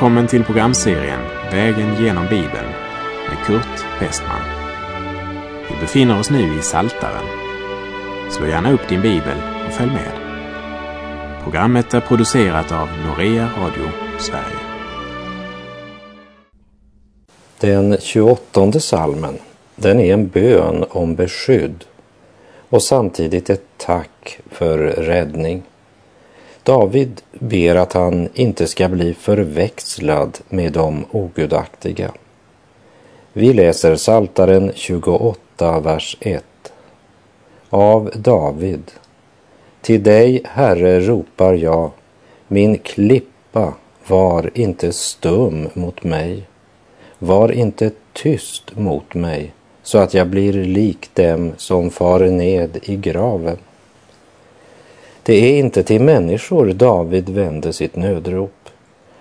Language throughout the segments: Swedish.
Välkommen till programserien Vägen genom Bibeln med Kurt Westman. Vi befinner oss nu i Saltaren. Slå gärna upp din bibel och följ med. Programmet är producerat av Norea Radio Sverige. Den 28 salmen, den är en bön om beskydd och samtidigt ett tack för räddning. David ber att han inte ska bli förväxlad med de ogudaktiga. Vi läser Saltaren 28, vers 1. Av David. Till dig, Herre, ropar jag, min klippa, var inte stum mot mig. Var inte tyst mot mig, så att jag blir lik dem som far ned i graven. Det är inte till människor David vänder sitt nödrop.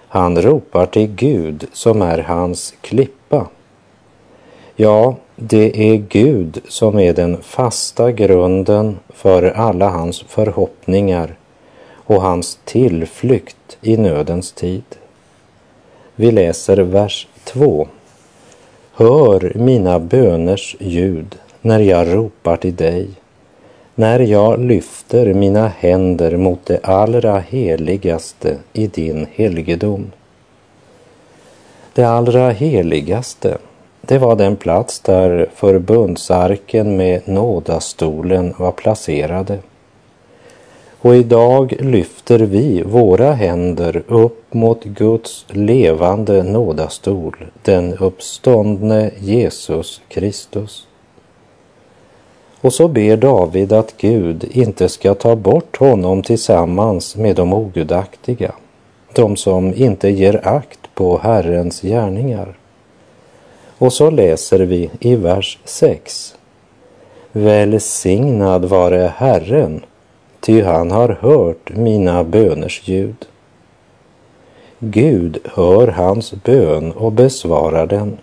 Han ropar till Gud som är hans klippa. Ja, det är Gud som är den fasta grunden för alla hans förhoppningar och hans tillflykt i nödens tid. Vi läser vers 2. Hör mina böners ljud när jag ropar till dig när jag lyfter mina händer mot det allra heligaste i din helgedom. Det allra heligaste, det var den plats där förbundsarken med nådastolen var placerade. Och idag lyfter vi våra händer upp mot Guds levande nådastol, den uppståndne Jesus Kristus. Och så ber David att Gud inte ska ta bort honom tillsammans med de ogudaktiga, de som inte ger akt på Herrens gärningar. Och så läser vi i vers 6. Välsignad vare Herren, ty han har hört mina böners ljud. Gud hör hans bön och besvarar den.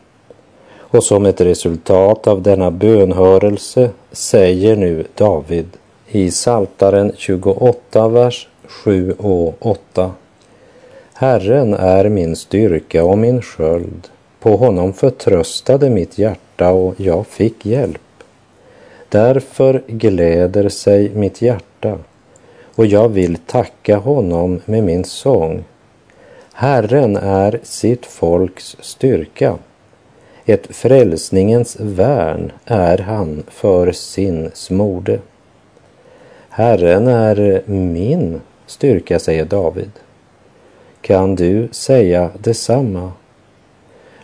Och som ett resultat av denna bönhörelse säger nu David i Saltaren 28, vers 7 och 8. Herren är min styrka och min sköld. På honom förtröstade mitt hjärta och jag fick hjälp. Därför gläder sig mitt hjärta och jag vill tacka honom med min sång. Herren är sitt folks styrka ett frälsningens värn är han för sin smorde. Herren är min styrka, säger David. Kan du säga detsamma?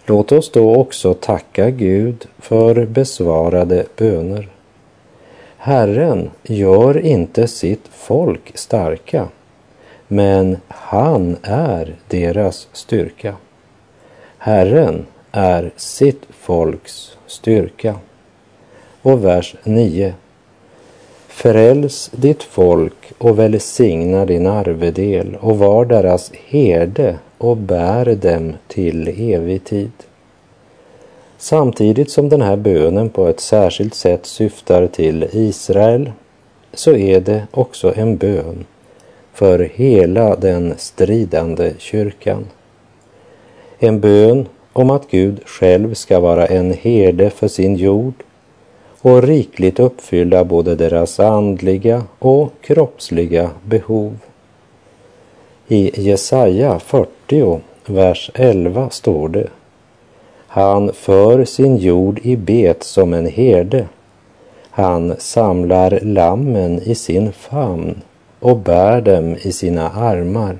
Låt oss då också tacka Gud för besvarade böner. Herren gör inte sitt folk starka, men han är deras styrka. Herren är sitt folks styrka. Och vers 9. Fräls ditt folk och välsigna din arvedel och var deras herde och bär dem till evig tid. Samtidigt som den här bönen på ett särskilt sätt syftar till Israel så är det också en bön för hela den stridande kyrkan. En bön om att Gud själv ska vara en herde för sin jord och rikligt uppfylla både deras andliga och kroppsliga behov. I Jesaja 40, vers 11 står det Han för sin jord i bet som en herde. Han samlar lammen i sin famn och bär dem i sina armar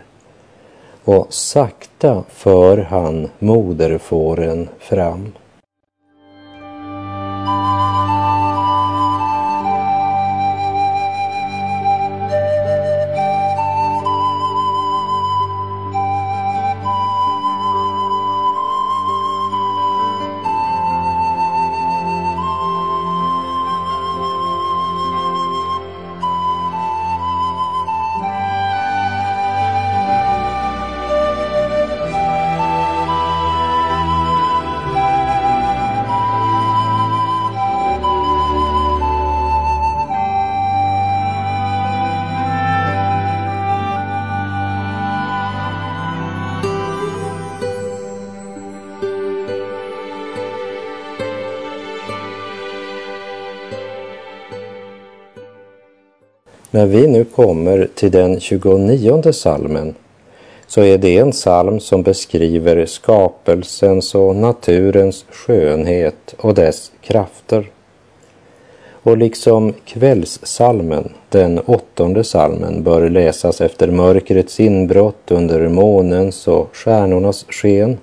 och sakta för han moderfåren fram. När vi nu kommer till den 29 salmen så är det en psalm som beskriver skapelsens och naturens skönhet och dess krafter. Och liksom kvällssalmen, den åttonde salmen, bör läsas efter mörkrets inbrott under månens och stjärnornas sken,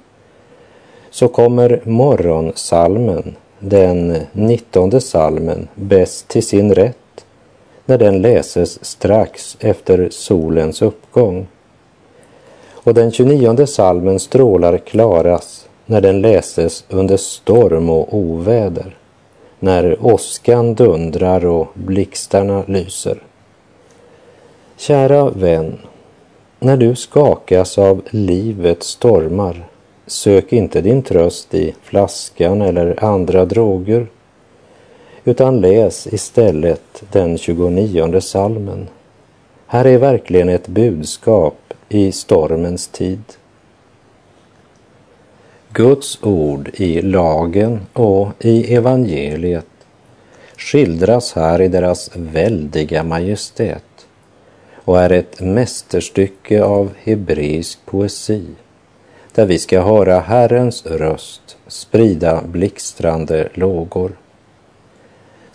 så kommer morgonsalmen, den nittonde salmen, bäst till sin rätt när den läses strax efter solens uppgång. Och den 29 salmen strålar klarast när den läses under storm och oväder, när åskan dundrar och blixtarna lyser. Kära vän, när du skakas av livets stormar, sök inte din tröst i flaskan eller andra droger, utan läs istället den 29 salmen. Här är verkligen ett budskap i stormens tid. Guds ord i lagen och i evangeliet skildras här i deras väldiga majestät och är ett mästerstycke av hebreisk poesi där vi ska höra Herrens röst sprida blixtrande lågor.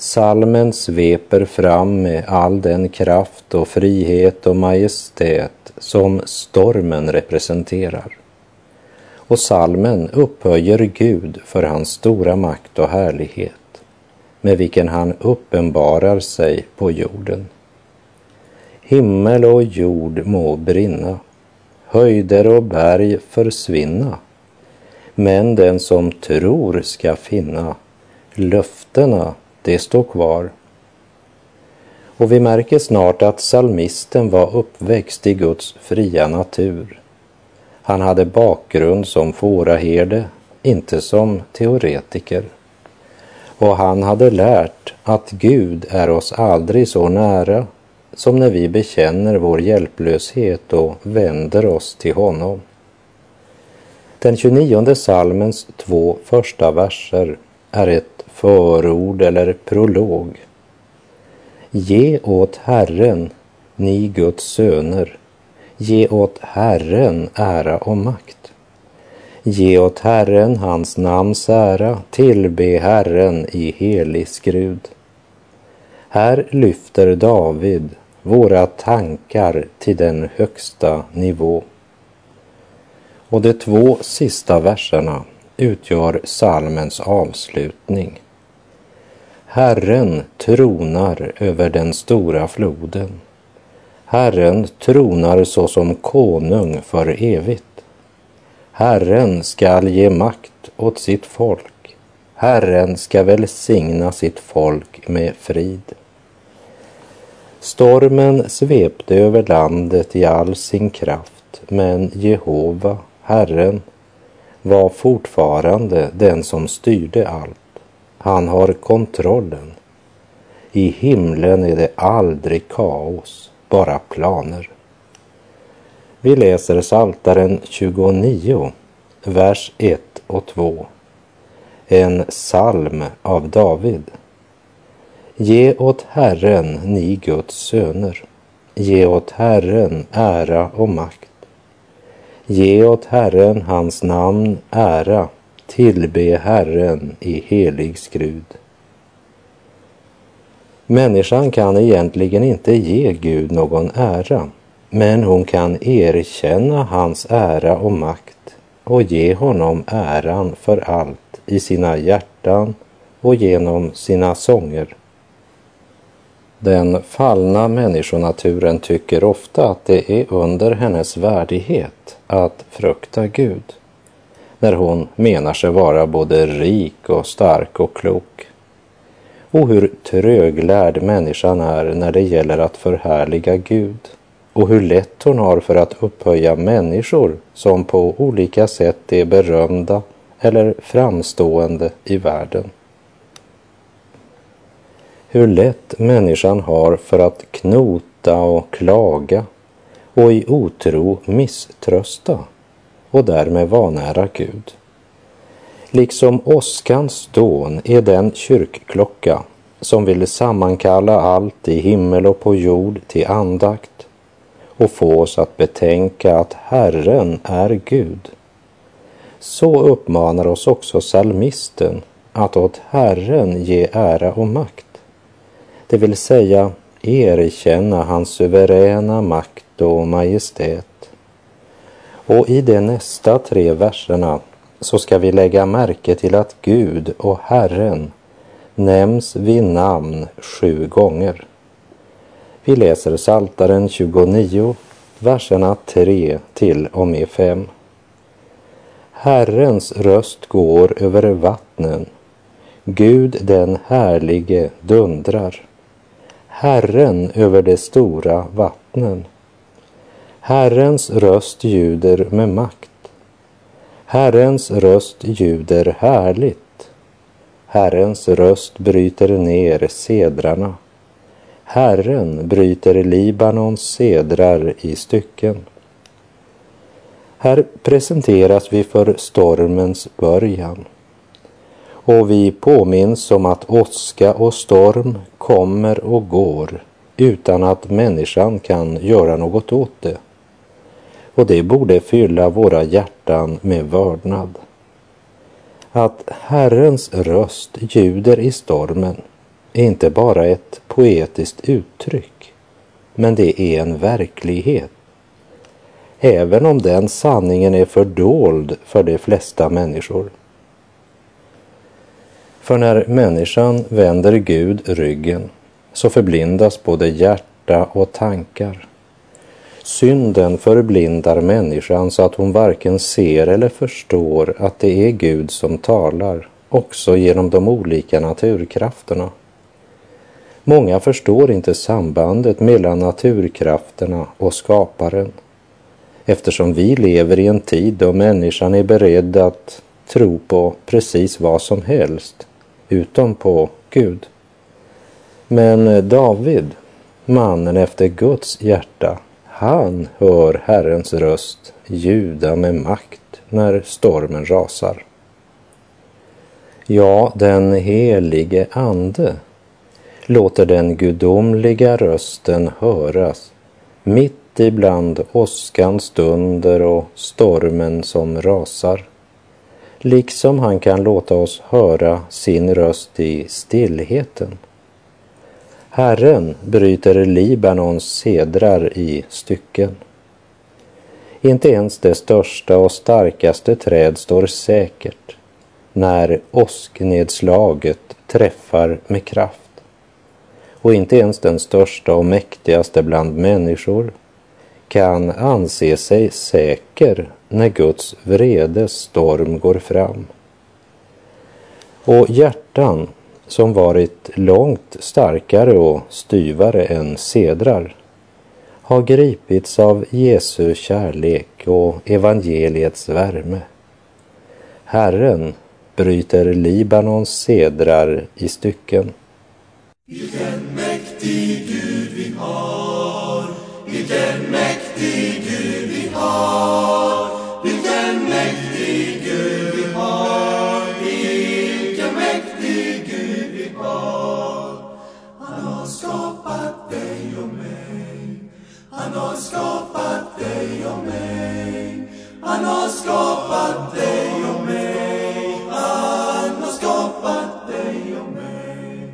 Salmen sveper fram med all den kraft och frihet och majestät som stormen representerar. Och salmen upphöjer Gud för hans stora makt och härlighet med vilken han uppenbarar sig på jorden. Himmel och jord må brinna, höjder och berg försvinna, men den som tror ska finna löftena det står kvar. Och vi märker snart att salmisten var uppväxt i Guds fria natur. Han hade bakgrund som fåraherde, inte som teoretiker. Och han hade lärt att Gud är oss aldrig så nära som när vi bekänner vår hjälplöshet och vänder oss till honom. Den 29 salmens två första verser är ett förord eller prolog. Ge åt Herren, ni Guds söner, ge åt Herren ära och makt. Ge åt Herren hans namns ära, tillbe Herren i helig skrud. Här lyfter David våra tankar till den högsta nivå. Och de två sista verserna utgör salmens avslutning. Herren tronar över den stora floden. Herren tronar såsom konung för evigt. Herren skall ge makt åt sitt folk. Herren ska välsigna sitt folk med frid. Stormen svepte över landet i all sin kraft, men Jehova, Herren, var fortfarande den som styrde allt. Han har kontrollen. I himlen är det aldrig kaos, bara planer. Vi läser Saltaren 29, vers 1 och 2. En psalm av David. Ge åt Herren, ni Guds söner. Ge åt Herren ära och makt. Ge åt Herren hans namn ära Tillbe Herren i helig skrud. Människan kan egentligen inte ge Gud någon ära, men hon kan erkänna hans ära och makt och ge honom äran för allt i sina hjärtan och genom sina sånger. Den fallna människonaturen tycker ofta att det är under hennes värdighet att frukta Gud när hon menar sig vara både rik och stark och klok. Och hur tröglärd människan är när det gäller att förhärliga Gud och hur lätt hon har för att upphöja människor som på olika sätt är berömda eller framstående i världen. Hur lätt människan har för att knota och klaga och i otro misströsta och därmed vanära Gud. Liksom åskans dån är den kyrkklocka som vill sammankalla allt i himmel och på jord till andakt och få oss att betänka att Herren är Gud. Så uppmanar oss också salmisten att åt Herren ge ära och makt, det vill säga erkänna hans suveräna makt och majestät. Och i de nästa tre verserna så ska vi lägga märke till att Gud och Herren nämns vid namn sju gånger. Vi läser Saltaren 29, verserna 3 till och med 5. Herrens röst går över vattnen. Gud den härlige dundrar. Herren över de stora vattnen. Herrens röst ljuder med makt. Herrens röst ljuder härligt. Herrens röst bryter ner sedrarna. Herren bryter Libanons sedrar i stycken. Här presenteras vi för stormens början och vi påminns om att åska och storm kommer och går utan att människan kan göra något åt det. Och det borde fylla våra hjärtan med vördnad. Att Herrens röst ljuder i stormen är inte bara ett poetiskt uttryck, men det är en verklighet. Även om den sanningen är fördold för de flesta människor. För när människan vänder Gud ryggen så förblindas både hjärta och tankar. Synden förblindar människan så att hon varken ser eller förstår att det är Gud som talar, också genom de olika naturkrafterna. Många förstår inte sambandet mellan naturkrafterna och skaparen eftersom vi lever i en tid då människan är beredd att tro på precis vad som helst utom på Gud. Men David, mannen efter Guds hjärta, han hör Herrens röst ljuda med makt när stormen rasar. Ja, den helige Ande låter den gudomliga rösten höras mitt ibland åskans stunder och stormen som rasar liksom han kan låta oss höra sin röst i stillheten. Herren bryter Libanons sedrar i stycken. Inte ens det största och starkaste träd står säkert när åsknedslaget träffar med kraft. Och inte ens den största och mäktigaste bland människor kan anse sig säker när Guds vredes storm går fram. Och hjärtan som varit långt starkare och styvare än sedrar har gripits av Jesu kärlek och evangeliets värme. Herren bryter Libanons sedrar i stycken. Vilken mäktig Gud vi har, vilken mäktig Gud vi har, han har skapat dig och mig, han har skapat dig och mig, han har skapat dig och mig.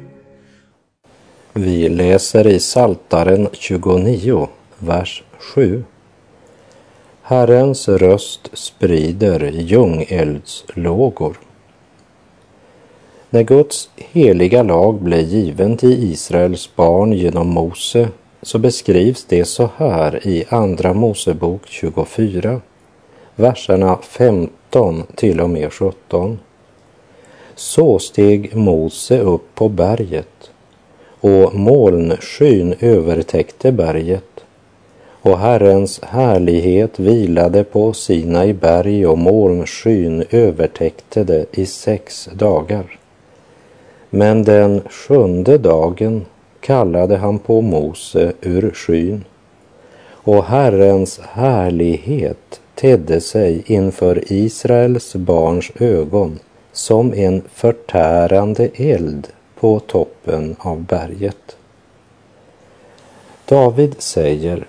Vi läser i Saltaren 29, vers 7. Herrens röst sprider ljungeldslågor. När Guds heliga lag blev given till Israels barn genom Mose så beskrivs det så här i Andra Mosebok 24, verserna 15 till och med 17. Så steg Mose upp på berget och molnskyn övertäckte berget och Herrens härlighet vilade på Sinai berg och molnskyn övertäckte det i sex dagar. Men den sjunde dagen kallade han på Mose ur skyn och Herrens härlighet tedde sig inför Israels barns ögon som en förtärande eld på toppen av berget. David säger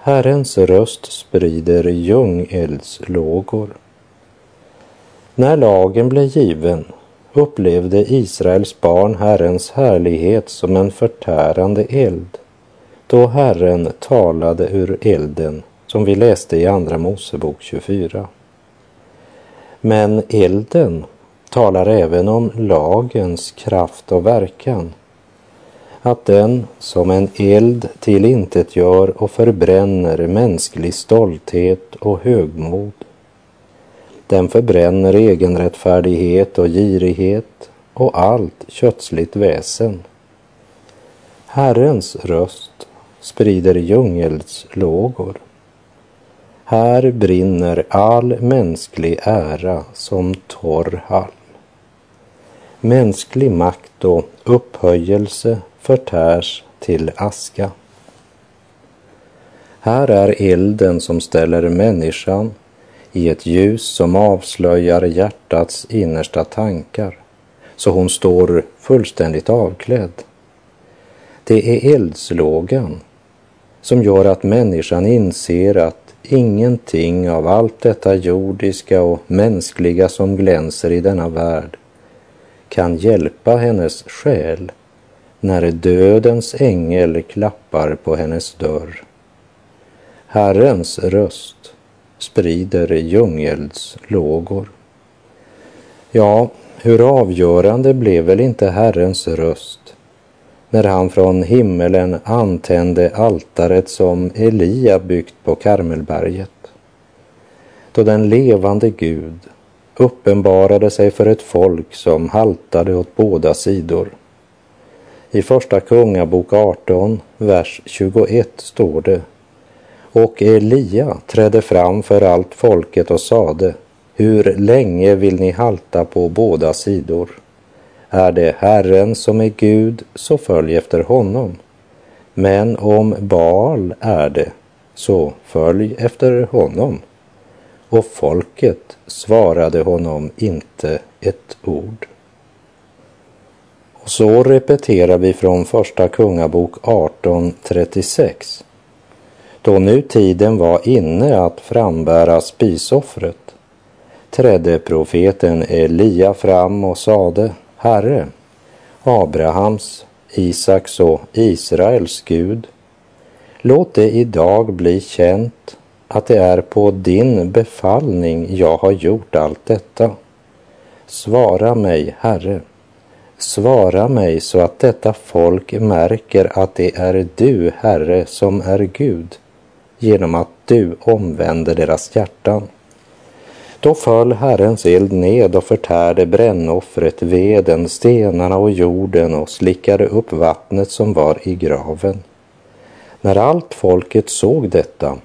Herrens röst sprider ljungeldslågor. När lagen blev given upplevde Israels barn Herrens härlighet som en förtärande eld då Herren talade ur elden som vi läste i Andra Mosebok 24. Men elden talar även om lagens kraft och verkan. Att den som en eld tillintetgör och förbränner mänsklig stolthet och högmod. Den förbränner egenrättfärdighet och girighet och allt kötsligt väsen. Herrens röst sprider djungelslågor. Här brinner all mänsklig ära som torr halm. Mänsklig makt och upphöjelse förtärs till aska. Här är elden som ställer människan i ett ljus som avslöjar hjärtats innersta tankar, så hon står fullständigt avklädd. Det är eldslågan som gör att människan inser att ingenting av allt detta jordiska och mänskliga som glänser i denna värld kan hjälpa hennes själ när dödens ängel klappar på hennes dörr. Herrens röst sprider djungelns lågor. Ja, hur avgörande blev väl inte Herrens röst när han från himmelen antände altaret som Elia byggt på Karmelberget. Då den levande Gud uppenbarade sig för ett folk som haltade åt båda sidor. I Första Kungabok 18, vers 21 står det och Elia trädde fram för allt folket och sade Hur länge vill ni halta på båda sidor? Är det Herren som är Gud, så följ efter honom. Men om Baal är det, så följ efter honom. Och folket svarade honom inte ett ord. Och så repeterar vi från Första Kungabok 18.36. Då nu tiden var inne att frambära spisoffret trädde profeten Elia fram och sade Herre, Abrahams, Isaks och Israels Gud, låt det idag bli känt att det är på din befallning jag har gjort allt detta. Svara mig, Herre, svara mig så att detta folk märker att det är du, Herre, som är Gud, genom att du omvänder deras hjärtan. Då föll Herrens eld ned och förtärde brännoffret, veden, stenarna och jorden och slickade upp vattnet som var i graven. När allt folket såg detta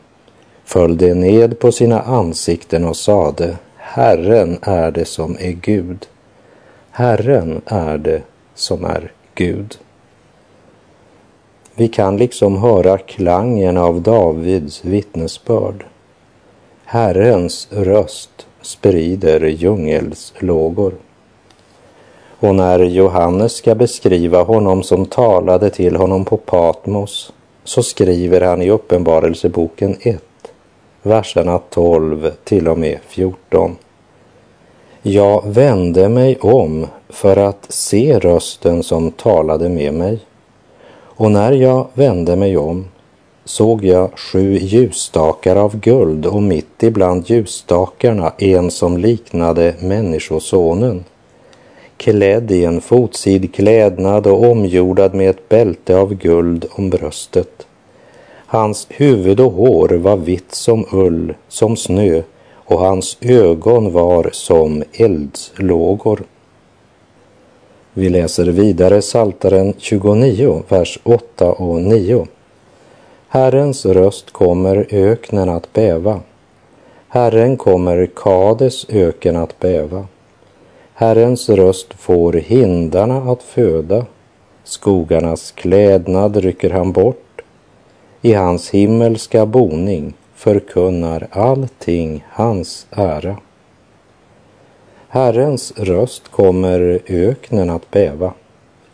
föll de ned på sina ansikten och sade Herren är det som är Gud. Herren är det som är Gud. Vi kan liksom höra klangen av Davids vittnesbörd. Herrens röst sprider djungels lågor. Och när Johannes ska beskriva honom som talade till honom på Patmos så skriver han i Uppenbarelseboken 1, verserna 12 till och med 14. Jag vände mig om för att se rösten som talade med mig. Och när jag vände mig om såg jag sju ljusstakar av guld och mitt ibland ljusstakarna en som liknade Människosonen, klädd i en fotsid klädnad och omgjordad med ett bälte av guld om bröstet. Hans huvud och hår var vitt som ull, som snö, och hans ögon var som eldslågor. Vi läser vidare Saltaren 29, vers 8 och 9. Herrens röst kommer öknen att bäva. Herren kommer Kades öken att bäva. Herrens röst får hindarna att föda. Skogarnas klädnad rycker han bort. I hans himmelska boning förkunnar allting hans ära. Herrens röst kommer öknen att bäva.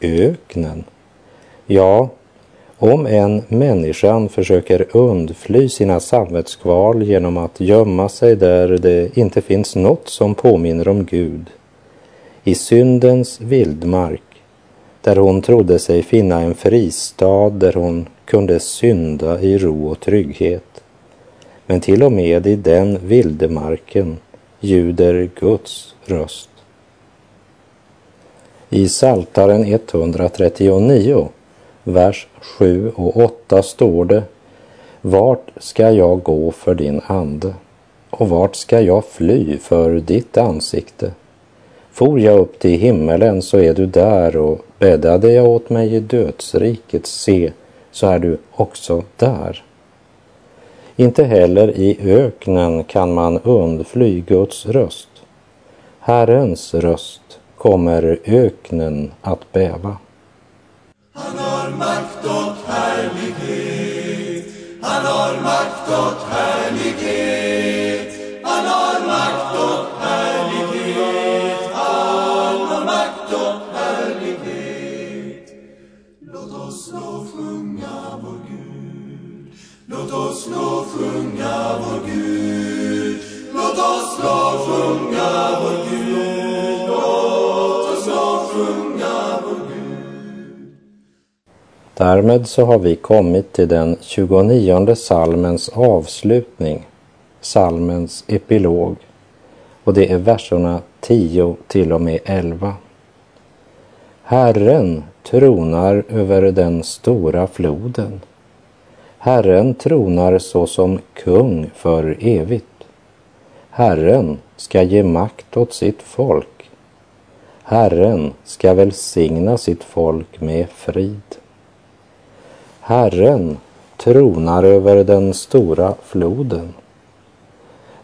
öknen. Ja, om en människan försöker undfly sina samvetskval genom att gömma sig där det inte finns något som påminner om Gud, i syndens vildmark, där hon trodde sig finna en fristad där hon kunde synda i ro och trygghet. Men till och med i den vildemarken ljuder Guds röst. I Saltaren 139 vers 7 och 8 står det Vart ska jag gå för din ande och vart ska jag fly för ditt ansikte? For jag upp till himmelen så är du där och bäddade jag åt mig i dödsriket, se, så är du också där. Inte heller i öknen kan man undfly Guds röst. Herrens röst kommer öknen att bäva. Han har makt och härlighet. Han har makt och härlighet. Därmed så har vi kommit till den 29 salmens avslutning, salmens epilog, och det är verserna 10 till och med 11. Herren tronar över den stora floden. Herren tronar såsom kung för evigt. Herren ska ge makt åt sitt folk. Herren ska välsigna sitt folk med frid. Herren tronar över den stora floden.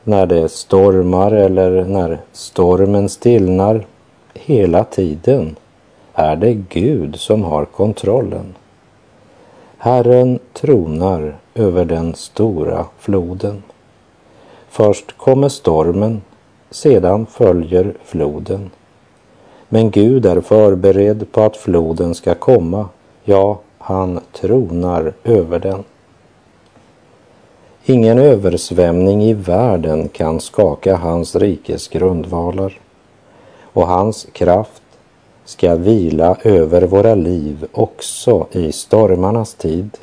När det stormar eller när stormen stillnar, hela tiden är det Gud som har kontrollen. Herren tronar över den stora floden. Först kommer stormen, sedan följer floden. Men Gud är förberedd på att floden ska komma, ja, han tronar över den. Ingen översvämning i världen kan skaka hans rikes grundvalar och hans kraft ska vila över våra liv också i stormarnas tid.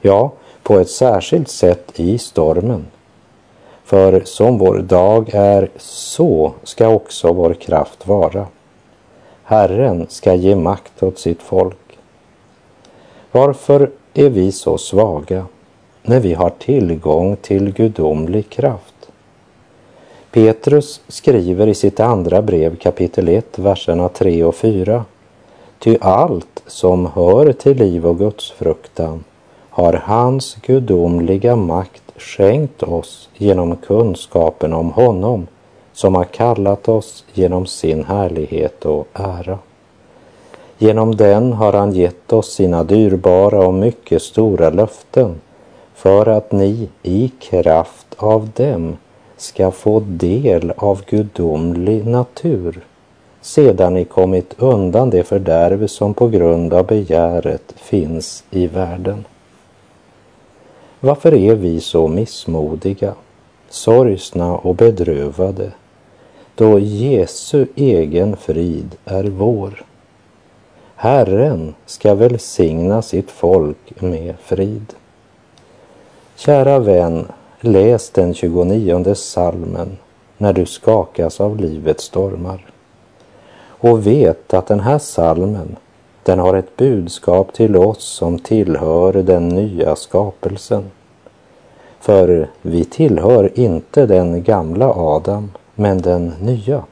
Ja, på ett särskilt sätt i stormen. För som vår dag är, så ska också vår kraft vara. Herren ska ge makt åt sitt folk. Varför är vi så svaga när vi har tillgång till gudomlig kraft? Petrus skriver i sitt andra brev kapitel 1, verserna 3 och 4. Ty allt som hör till liv och gudsfruktan har hans gudomliga makt skänkt oss genom kunskapen om honom som har kallat oss genom sin härlighet och ära. Genom den har han gett oss sina dyrbara och mycket stora löften för att ni i kraft av dem ska få del av gudomlig natur sedan ni kommit undan det fördärv som på grund av begäret finns i världen. Varför är vi så missmodiga, sorgsna och bedrövade då Jesu egen frid är vår? Herren ska välsigna sitt folk med frid. Kära vän, läs den 29 salmen när du skakas av livets stormar. Och vet att den här salmen, den har ett budskap till oss som tillhör den nya skapelsen. För vi tillhör inte den gamla Adam, men den nya.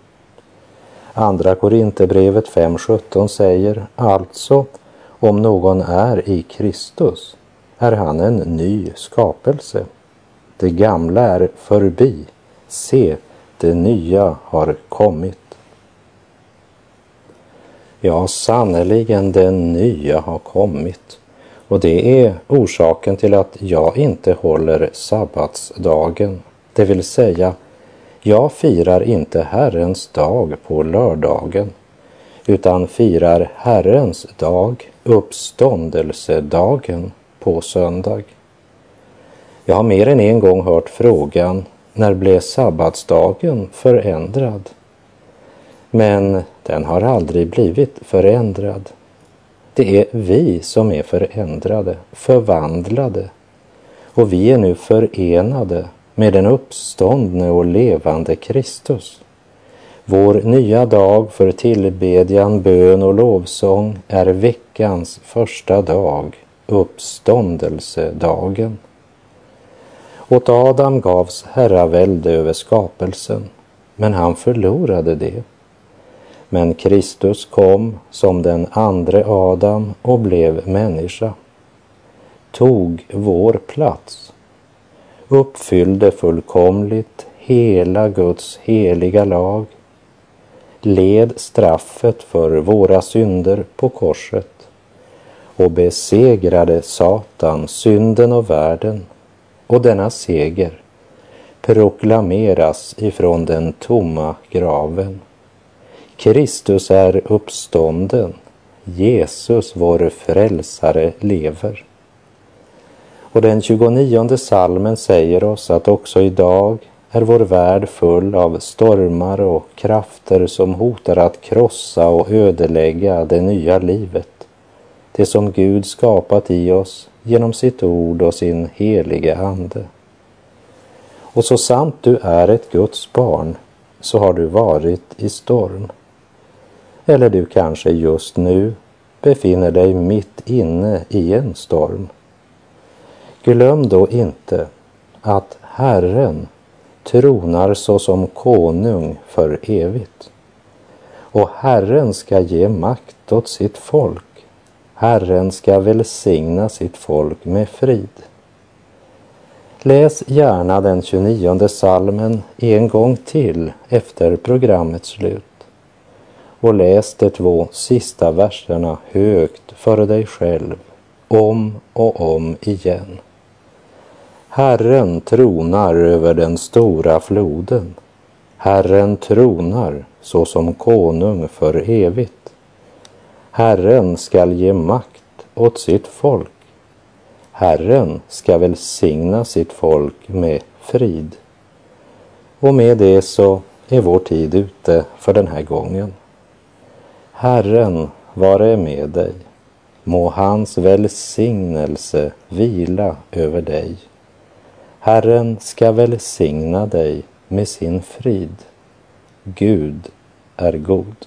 Andra Korinthierbrevet 5.17 säger alltså om någon är i Kristus är han en ny skapelse. Det gamla är förbi. Se, det nya har kommit. Ja, sannerligen, det nya har kommit. Och det är orsaken till att jag inte håller sabbatsdagen, det vill säga jag firar inte Herrens dag på lördagen, utan firar Herrens dag, uppståndelsedagen, på söndag. Jag har mer än en gång hört frågan, när blev sabbatsdagen förändrad? Men den har aldrig blivit förändrad. Det är vi som är förändrade, förvandlade. Och vi är nu förenade med den uppståndne och levande Kristus. Vår nya dag för tillbedjan, bön och lovsång är veckans första dag, uppståndelsedagen. Åt Adam gavs herravälde över skapelsen, men han förlorade det. Men Kristus kom som den andre Adam och blev människa, tog vår plats, uppfyllde fullkomligt hela Guds heliga lag, led straffet för våra synder på korset och besegrade Satan, synden och världen och denna seger proklameras ifrån den tomma graven. Kristus är uppstånden. Jesus, vår frälsare, lever. Och den 29 salmen säger oss att också idag är vår värld full av stormar och krafter som hotar att krossa och ödelägga det nya livet. Det som Gud skapat i oss genom sitt ord och sin helige Ande. Och så sant du är ett Guds barn så har du varit i storm. Eller du kanske just nu befinner dig mitt inne i en storm. Glöm då inte att Herren tronar såsom konung för evigt. Och Herren ska ge makt åt sitt folk. Herren ska välsigna sitt folk med frid. Läs gärna den 29 salmen en gång till efter programmets slut och läs de två sista verserna högt för dig själv om och om igen. Herren tronar över den stora floden. Herren tronar såsom konung för evigt. Herren skall ge makt åt sitt folk. Herren ska välsigna sitt folk med frid. Och med det så är vår tid ute för den här gången. Herren vare med dig. Må hans välsignelse vila över dig. Herren ska välsigna dig med sin frid. Gud är god.